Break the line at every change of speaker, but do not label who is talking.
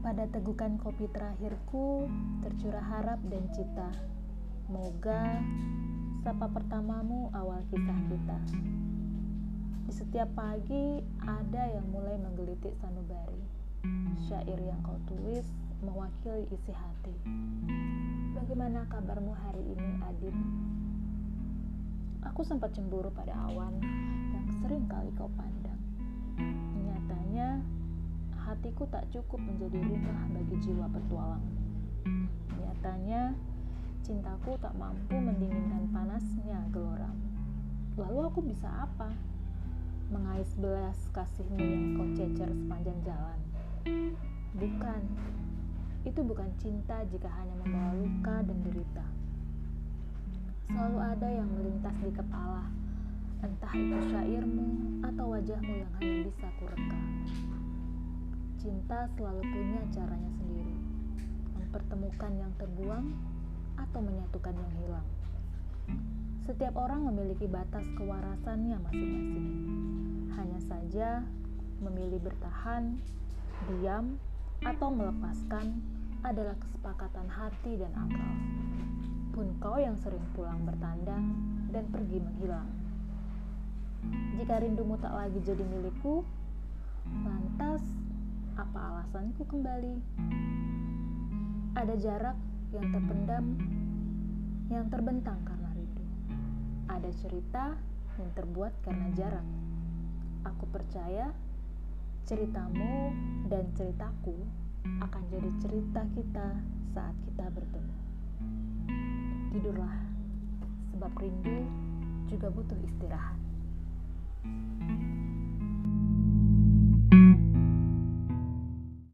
Tegukan kopi terakhirku tercurah harap dan cita. Moga sapa pertamamu awal kisah kita. Di setiap pagi ada yang mulai menggelitik sanubari. Syair yang kau tulis mewakili isi hati. Bagaimana kabarmu hari ini, Adin? Aku sempat cemburu pada awan yang sering kali kau pandang. Hatiku tak cukup menjadi rumah bagi jiwa petualang. Nyatanya, cintaku tak mampu mendinginkan panasnya gelora. Lalu aku bisa apa? Mengais belas kasihmu yang kau cecer sepanjang jalan. Bukan, itu bukan cinta jika hanya membawa luka dan derita. Selalu ada yang melintas di kepala, entah itu syairmu atau wajahmu yang hanya bisa kureka. Cinta selalu punya caranya sendiri, mempertemukan yang terbuang atau menyatukan yang hilang. Setiap orang memiliki batas kewarasannya masing-masing. Hanya saja memilih bertahan, diam, atau melepaskan adalah kesepakatan hati dan akal. Pun kau yang sering pulang bertandang dan pergi menghilang. Jika rindumu tak lagi jadi milikku, lantas apa alasanku kembali? Ada jarak yang terpendam, yang terbentang karena rindu. Ada cerita yang terbuat karena jarak. Aku percaya ceritamu dan ceritaku akan jadi cerita kita saat kita bertemu. Tidurlah, sebab rindu juga butuh istirahat.